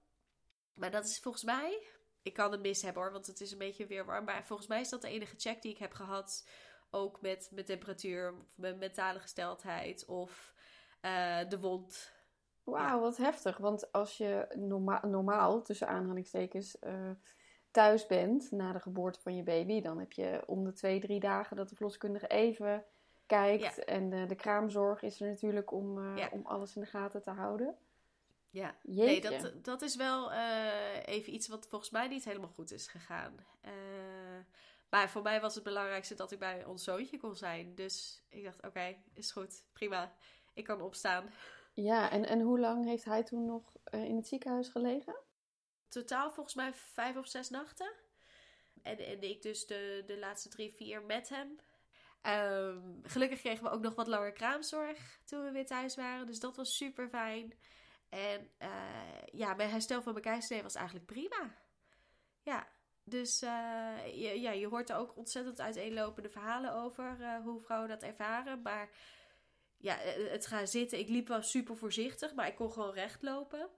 Maar dat is volgens mij. Ik kan het mis hebben hoor, want het is een beetje weer warm. Maar volgens mij is dat de enige check die ik heb gehad. Ook met mijn temperatuur, of mijn mentale gesteldheid of de wond. Wauw, wat heftig. Want als je norma normaal, tussen aanhalingstekens thuis bent na de geboorte van je baby, dan heb je om de twee, drie dagen dat de verloskundige even kijkt. En de, de, kraamzorg is er natuurlijk om, uh, om alles in de gaten te houden. Ja, nee, dat, dat is wel uh, even iets wat volgens mij niet helemaal goed is gegaan. Uh, maar voor mij was het belangrijkste dat ik bij ons zoontje kon zijn. Dus ik dacht, oké, okay, is goed, prima. Ik kan opstaan. Ja, en, en hoe lang heeft hij toen nog in het ziekenhuis gelegen? Totaal volgens mij vijf of zes nachten. En, en ik dus de, de laatste drie, vier met hem. Ehm, gelukkig kregen we ook nog wat langer kraamzorg toen we weer thuis waren. Dus dat was super fijn. En uh, ja, mijn herstel van mijn keizersnee was eigenlijk prima. Ja, dus uh, je, ja, je hoort er ook ontzettend uiteenlopende verhalen over uh, hoe vrouwen dat ervaren. Maar ja, het gaan zitten. Ik liep wel super voorzichtig, maar ik kon gewoon recht lopen.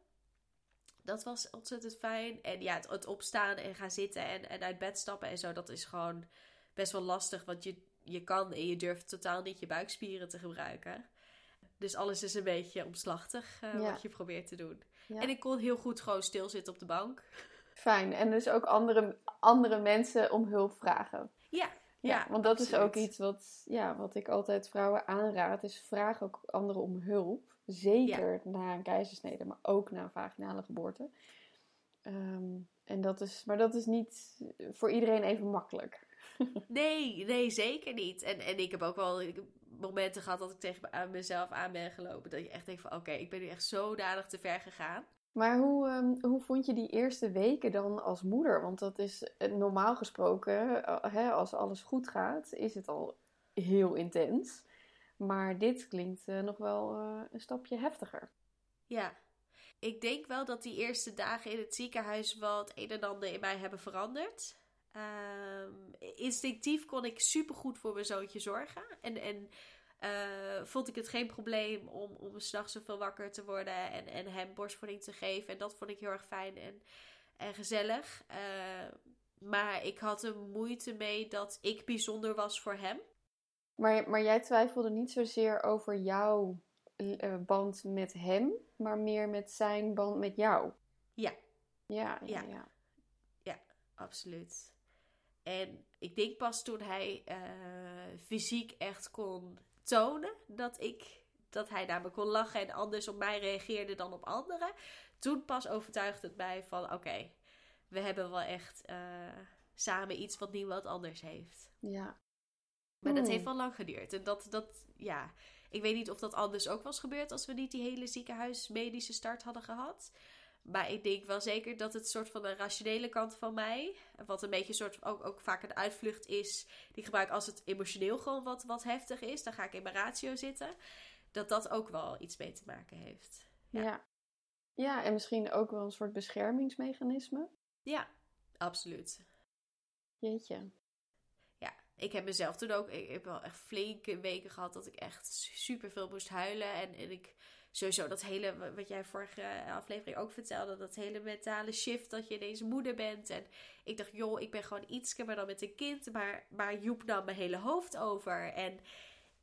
Dat was ontzettend fijn. En ja, het, het opstaan en gaan zitten en, en uit bed stappen en zo, dat is gewoon best wel lastig. Want je, je kan en je durft totaal niet je buikspieren te gebruiken. Dus alles is een beetje omslachtig uh, ja. wat je probeert te doen. Ja. En ik kon heel goed gewoon stilzitten op de bank. Fijn. En dus ook andere, andere mensen om hulp vragen. Ja. Ja, ja want dat absoluut. is ook iets wat, ja, wat ik altijd vrouwen aanraad. Is vraag ook anderen om hulp. Zeker na een keizersnede, maar ook na een vaginale geboorte. Um, en dat is, maar dat is niet voor iedereen even makkelijk. nee, nee, zeker niet. En, en ik heb ook wel momenten gehad dat ik tegen mezelf aan ben gelopen. Dat je echt denkt van oké, okay, ik ben nu echt zodanig te ver gegaan. Maar hoe, um, hoe vond je die eerste weken dan als moeder? Want dat is eh, normaal gesproken, uh, hè, als alles goed gaat, is het al heel intens. Maar dit klinkt uh, nog wel een stapje heftiger. Ja, ik denk wel dat die eerste dagen in het ziekenhuis wat een en ander in mij hebben veranderd. Um, instinctief kon ik supergoed voor mijn zoontje zorgen. En, en uh, vond ik het geen probleem om, om s'nachts zoveel wakker te worden en, en hem borstvoeding te geven. En dat vond ik heel erg fijn en, en gezellig. Uh, maar ik had er moeite mee dat ik bijzonder was voor hem. Maar, maar jij twijfelde niet zozeer over jouw uh, band met hem, maar meer met zijn band met jou. Ja. Ja, ja, ja. Ja, ja absoluut. En ik denk pas toen hij fysiek echt kon tonen dat ik dat hij naar me kon lachen en anders op mij reageerde dan op anderen. Toen pas overtuigde het mij van oké, we hebben wel echt uh, samen iets wat niemand anders heeft. Ja. Maar dat heeft wel lang geduurd. En dat, dat, ja, ik weet niet of dat anders ook was gebeurd als we niet die hele ziekenhuismedische start hadden gehad. Maar ik denk wel zeker dat het soort van de rationele kant van mij, wat een beetje soort ook, ook vaak een uitvlucht is, die ik gebruik als het emotioneel gewoon wat, wat heftig is, dan ga ik in mijn ratio zitten, dat dat ook wel iets mee te maken heeft. Ja. ja. Ja, en misschien ook wel een soort beschermingsmechanisme. Ja, absoluut. Jeetje. Ik heb mezelf toen ook, ik heb wel echt flinke weken gehad dat ik echt super veel moest huilen en, en ik sowieso dat hele, wat jij vorige aflevering ook vertelde, dat hele mentale shift dat je ineens moeder bent. En ik dacht, joh, ik ben gewoon iets maar dan met een kind. Maar, maar Joep nam mijn hele hoofd over. En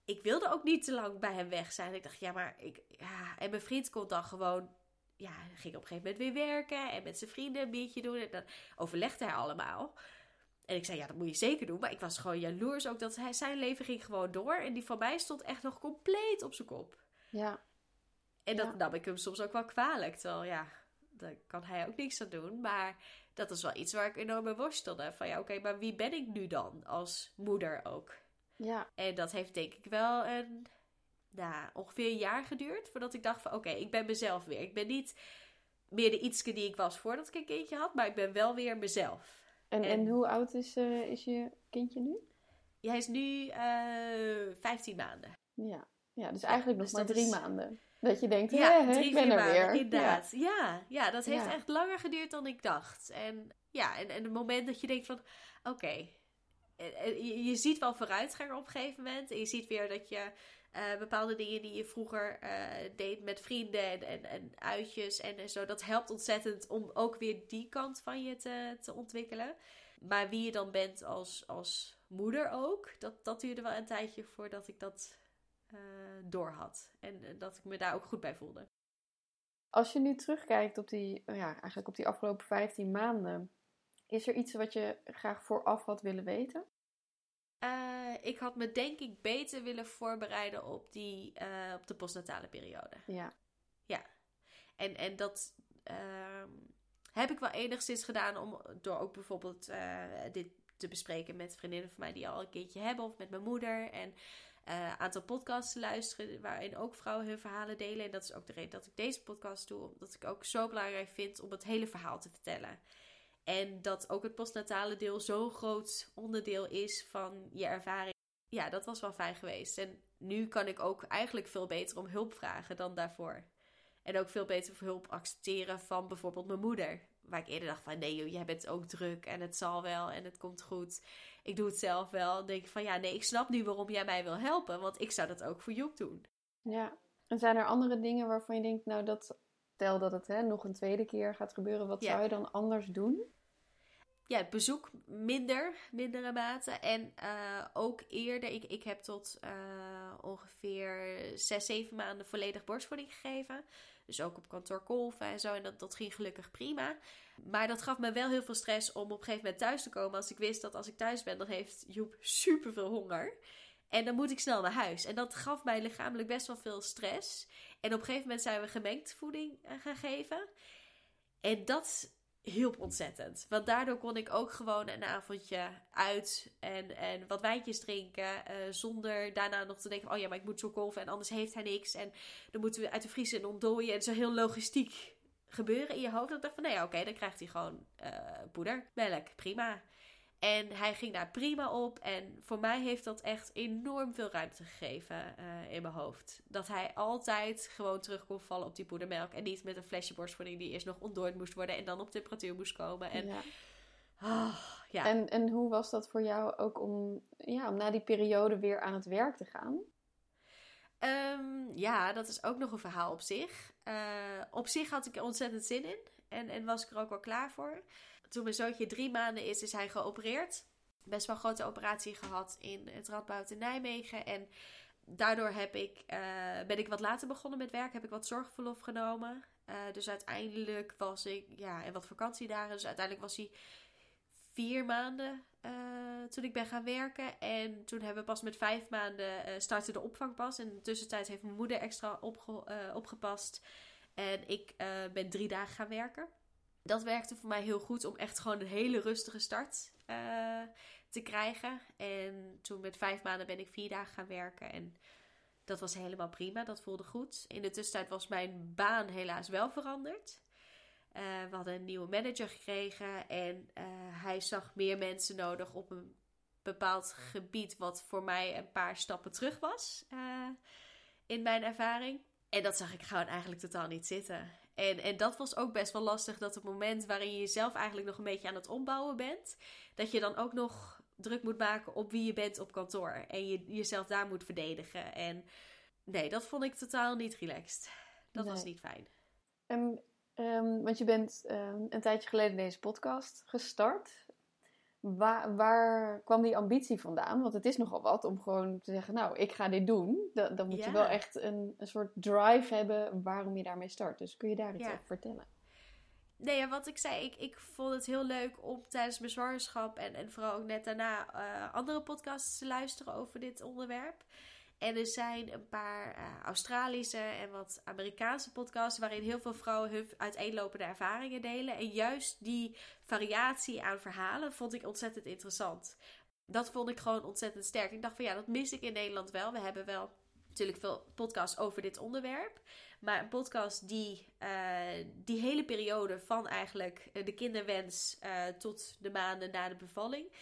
ik wilde ook niet te lang bij hem weg zijn. Ik dacht, ja, maar ik, ja. En mijn vriend kon dan gewoon, ja, ging op een gegeven moment weer werken en met zijn vrienden een biertje doen. En dan overlegde hij allemaal. En ik zei, ja, dat moet je zeker doen. Maar ik was gewoon jaloers ook dat hij, zijn leven ging gewoon door. En die van mij stond echt nog compleet op zijn kop. Ja. En dat nam ik hem soms ook wel kwalijk. Terwijl ja, daar kan hij ook niks aan doen. Maar dat is wel iets waar ik enorm mee worstelde. Van ja, oké, maar wie ben ik nu dan als moeder ook? Ja. En dat heeft denk ik wel een, nou, ongeveer een jaar geduurd. Voordat ik dacht van oké, ik ben mezelf weer. Ik ben niet meer de ietske die ik was voordat ik een kindje had. Maar ik ben wel weer mezelf. En, en, en hoe oud is, uh, is je kindje nu? Hij is nu uh, eh, 15 maanden. Ja. ja, dus eigenlijk nog dus maar drie is... maanden. Dat je denkt, ja, drie, ik ben er maanden, weer. Inderdaad. Ja. ja, ja, dat heeft echt langer geduurd dan ik dacht. En ja, en, en het moment dat je denkt van, oké, okay, eh, eh, je, je, ziet wel vooruitgang op een gegeven moment. En je ziet weer dat je uh, bepaalde dingen die je vroeger uh, deed met vrienden en, en, en uitjes en, en, zo, dat helpt ontzettend om ook weer die kant van je te, te ontwikkelen. Maar wie je dan bent als, als moeder ook, dat, dat duurde wel een tijdje voordat ik dat uh, door had. En dat ik me daar ook goed bij voelde. Als je nu terugkijkt op die, ja, eigenlijk op die afgelopen 15 maanden, is er iets wat je graag vooraf had willen weten? Ik had me denk ik beter willen voorbereiden op, die, op de postnatale periode. Ja. Ja. En, en dat ehm, heb ik wel enigszins gedaan om, door ook bijvoorbeeld dit te bespreken met vriendinnen van mij die al een kindje hebben of met mijn moeder. En uh, aantal podcasts te luisteren waarin ook vrouwen hun verhalen delen. En dat is ook de reden dat ik deze podcast doe, omdat ik ook zo belangrijk vind om het hele verhaal te vertellen. En dat ook het postnatale deel zo'n groot onderdeel is van je ervaring. Ja, dat was wel fijn geweest. En nu kan ik ook eigenlijk veel beter om hulp vragen dan daarvoor. En ook veel beter hulp accepteren van bijvoorbeeld mijn moeder. Waar ik eerder dacht van nee joh, jij bent ook druk en het zal wel en het komt goed. Ik doe het zelf wel. Dan denk ik van ja, nee, ik snap nu waarom jij mij wil helpen. Want ik zou dat ook voor Joep doen. Ja, en zijn er andere dingen waarvan je denkt, nou dat, stel dat het hè, nog een tweede keer gaat gebeuren. Wat zou je dan anders doen? ja, bezoek minder, mindere mate. En uh, ook eerder, ik, ik heb tot uh, ongeveer zes, zeven maanden volledig borstvoeding gegeven. Dus ook op kantoor kolven en zo. En dat, dat ging gelukkig prima. Maar dat gaf me wel heel veel stress om op een gegeven moment thuis te komen. Als ik wist dat als ik thuis ben, dan heeft Joep super veel honger. En dan moet ik snel naar huis. En dat gaf mij lichamelijk best wel veel stress. En op een gegeven moment zijn we gemengd voeding eh, gaan geven. En dat hielp ontzettend. Want daardoor kon ik ook gewoon een avondje uit en, en wat wijntjes drinken. Uh, zonder daarna nog te denken: oh ja, maar ik moet zo golven en anders heeft hij niks. En dan moeten we uit de vriezer en ontdooien. En zo heel logistiek gebeuren in je hoofd. Dat ik dacht van: nee, oké, dan krijgt hij gewoon uh, poeder, melk, prima. En hij ging daar prima op. En voor mij heeft dat echt enorm veel ruimte gegeven uh, in mijn hoofd. Dat hij altijd gewoon terug kon vallen op die poedermelk. En niet met een flesje borstvoeding die eerst nog ontdooid moest worden. En dan op temperatuur moest komen. En, ja. Oh, ja. En, en hoe was dat voor jou ook om, ja, om na die periode weer aan het werk te gaan? Um, ja, dat is ook nog een verhaal op zich. Uh, op zich had ik er ontzettend zin in. En, en was ik er ook wel klaar voor toen mijn zoontje drie maanden is, is hij geopereerd. Best wel een grote operatie gehad in het Radboud in Nijmegen. En daardoor heb ik, uh, ben ik wat later begonnen met werk. Heb ik wat zorgverlof genomen. Uh, dus uiteindelijk was ik, ja, en wat vakantiedagen. Dus uiteindelijk was hij vier maanden uh, toen ik ben gaan werken. En toen hebben we pas met vijf maanden starten de opvang pas. In de tussentijd heeft mijn moeder extra opge opgepast. En ik ben drie dagen gaan werken dat werkte voor mij heel goed om echt gewoon een hele rustige start uh, te krijgen. En toen met vijf maanden ben ik vier dagen gaan werken. En dat was helemaal prima. Dat voelde goed. In de tussentijd was mijn baan helaas wel veranderd. Uh, we hadden een nieuwe manager gekregen. En uh, hij zag meer mensen nodig op een bepaald gebied. Wat voor mij een paar stappen terug was. in mijn ervaring. En dat zag ik gewoon eigenlijk totaal niet zitten. En, en dat was ook best wel lastig, dat op het moment waarin je jezelf eigenlijk nog een beetje aan het ombouwen bent, dat je dan ook nog druk moet maken op wie je bent op kantoor. En je jezelf daar moet verdedigen. En nee, dat vond ik totaal niet relaxed. Dat was niet fijn. Um, um, want je bent um, een tijdje geleden deze podcast gestart. Waar, waar, kwam die ambitie vandaan? Want het is nogal wat om gewoon te zeggen, nou, ik ga dit doen. Dan, dan moet je wel echt een, een soort drive hebben waarom je daarmee start. Dus kun je daar iets over vertellen? Nee, ja, wat ik zei, ik, ik vond het heel leuk om tijdens mijn zwangerschap en, en vooral ook net daarna uh, andere podcasts te luisteren over dit onderwerp. En er zijn een paar uh, Australische en wat Amerikaanse podcasts waarin heel veel vrouwen hun uiteenlopende ervaringen delen. En juist die variatie aan verhalen vond ik ontzettend interessant. Dat vond ik gewoon ontzettend sterk. Ik dacht van ja, dat mis ik in Nederland wel. We hebben wel natuurlijk veel podcasts over dit onderwerp. Maar een podcast die uh, die hele periode van eigenlijk de kinderwens tot de maanden na de bevalling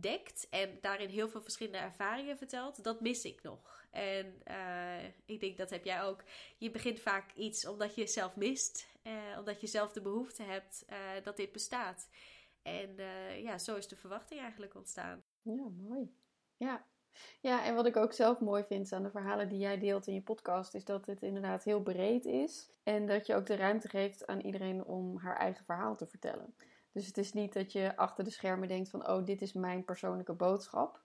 dekt. En daarin heel veel verschillende ervaringen vertelt. Dat mis ik nog. En uh, ik denk dat heb jij ook. Je begint vaak iets omdat je zelf mist. Uh, omdat je zelf de behoefte hebt uh, dat dit bestaat. En ja, zo is de verwachting eigenlijk ontstaan. Ja, mooi. Ja. ja, en wat ik ook zelf mooi vind aan de verhalen die jij deelt in je podcast, is dat het inderdaad heel breed is. En dat je ook de ruimte geeft aan iedereen om haar eigen verhaal te vertellen. Dus het is niet dat je achter de schermen denkt van, oh, dit is mijn persoonlijke boodschap.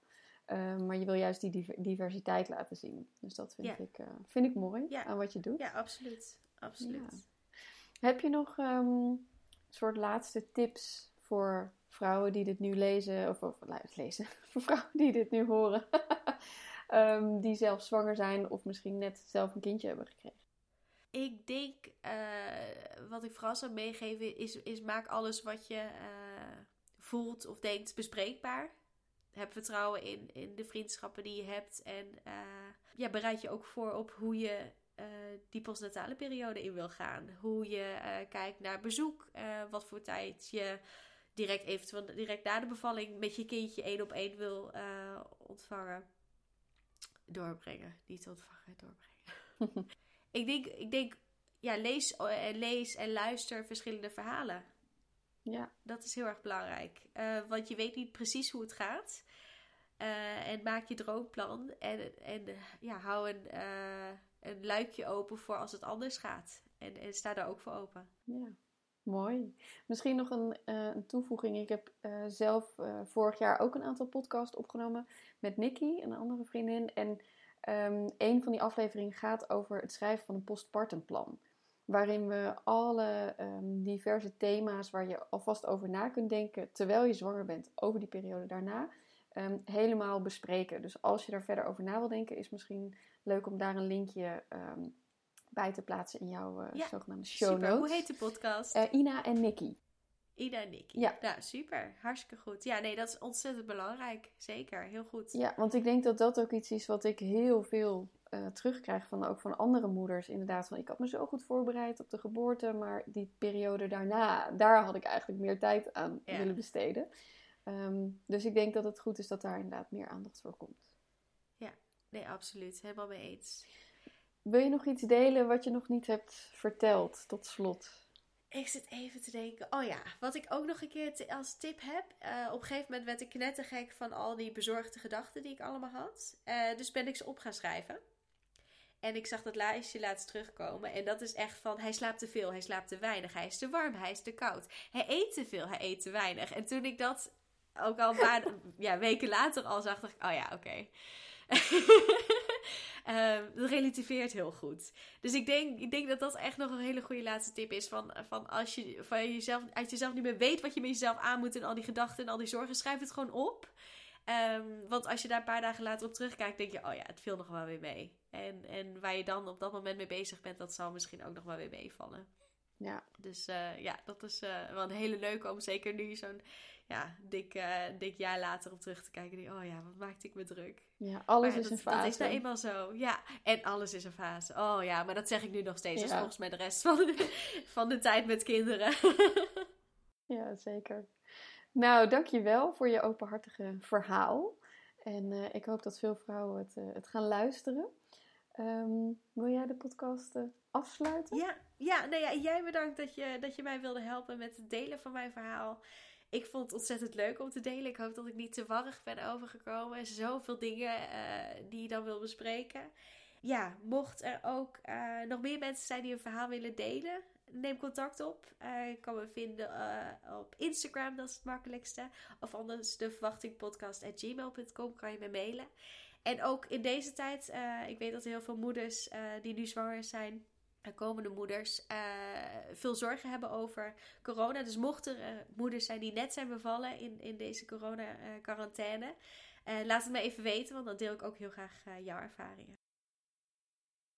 Ehm, maar je wil juist die diversiteit laten zien. Dus dat vind, ik, uh, vind ik mooi aan wat je doet. Ja, absoluut. absoluut. Heb je nog um, soort laatste tips voor vrouwen die dit nu lezen, of, of lezen, voor vrouwen die dit nu horen, um, die zelf zwanger zijn of misschien net zelf een kindje hebben gekregen? Ik denk, uh, wat ik vooral zou meegeven, is, is maak alles wat je uh, voelt of denkt bespreekbaar heb vertrouwen in, in de vriendschappen die je hebt. En ja, bereid je ook voor op hoe je die postnatale periode in wil gaan. Hoe je kijkt naar bezoek, wat voor tijd je direct eventueel direct na de bevalling met je kindje één op één wil ontvangen. Doorbrengen, niet ontvangen, doorbrengen. ik denk, ik denk ja, lees, en lees en luister verschillende verhalen. Ja. Dat is heel erg belangrijk. want je weet niet precies hoe het gaat. en maak je droomplan. En, en ja, hou een een luikje open voor als het anders gaat. En, en sta daar ook voor open. Ja, mooi. Misschien nog een, een toevoeging. Ik heb zelf vorig jaar ook een aantal podcasts opgenomen met Nikki, een andere vriendin. En um, een van die afleveringen gaat over het schrijven van een postpartumplan. Waarin we alle um, diverse thema's waar je alvast over na kunt denken terwijl je zwanger bent over die periode daarna. Um, helemaal bespreken. Dus als je daar verder over na wil denken, is misschien leuk om daar een linkje bij te plaatsen in jouw uh, ja, zogenaamde show super. notes. Hoe heet de podcast? Uh, Ina en Nikki. Ina en Nikki. Ja. Nou, super. Hartstikke goed. Ja, nee, dat is ontzettend belangrijk. Zeker. Heel goed. Ja, want ik denk dat dat ook iets is wat ik heel veel uh, terugkrijg van ook van andere moeders. Inderdaad, van ik had me zo goed voorbereid op de geboorte, maar die periode daarna, daar had ik eigenlijk meer tijd aan ja. willen besteden. Um, dus ik denk dat het goed is dat daar inderdaad meer aandacht voor komt. Ja, nee, absoluut. Helemaal mee eens. Wil je nog iets delen wat je nog niet hebt verteld tot slot? Ik zit even te denken. Oh ja, wat ik ook nog een keer als tip heb. Uh, op een gegeven moment werd ik knettergek van al die bezorgde gedachten die ik allemaal had. Uh, dus ben ik ze op gaan schrijven. En ik zag dat lijstje laatst terugkomen. En dat is echt van: hij slaapt te veel, hij slaapt te weinig, hij is te warm, hij is te koud. Hij eet te veel, hij eet te weinig. En toen ik dat ook al een paar ja, weken later al zag, dacht ik: oh ja, oké. Okay. Um, dat relativeert heel goed. Dus ik denk, ik denk dat dat echt nog een hele goede laatste tip is. Van, van als je van jezelf, uit jezelf niet meer weet wat je met jezelf aan moet en al die gedachten en al die zorgen, schrijf het gewoon op. Um, want als je daar een paar dagen later op terugkijkt, denk je, oh ja, het viel nog wel weer mee. En, en waar je dan op dat moment mee bezig bent, dat zal misschien ook nog wel weer meevallen. Ja. Dus uh, ja, dat is uh, wel een hele leuke om zeker nu zo'n ja, dik, uh, dik jaar later op terug te kijken. Die, oh ja, wat maakte ik me druk. Ja, alles maar is dat, een fase. Dat is nou eenmaal zo. Ja, en alles is een fase. Oh ja, maar dat zeg ik nu nog steeds. Ja. Dus volgens mij de rest van de, van de tijd met kinderen. ja, zeker. Nou, dankjewel voor je openhartige verhaal. En ik hoop dat veel vrouwen het, het gaan luisteren. Um, wil jij de podcast afsluiten? Ja, ja, nou ja, jij bedankt dat je, dat je mij wilde helpen met het delen van mijn verhaal. Ik vond het ontzettend leuk om te delen. Ik hoop dat ik niet te warrig ben overgekomen. Zoveel dingen die je dan wil bespreken. Ja, mocht er ook nog meer mensen zijn die een verhaal willen delen, neem contact op. Uh, kan me vinden op Instagram, dat is het makkelijkste. Of anders de verwachtingpodcast.gmail.com kan je me mailen. En ook in deze tijd, ik weet dat heel veel moeders die nu zwanger zijn, komende moeders, veel zorgen hebben over corona. Dus mochten er moeders zijn die net zijn bevallen in, in deze corona-quarantaine, laat het me even weten, want dan deel ik ook heel graag jouw ervaringen.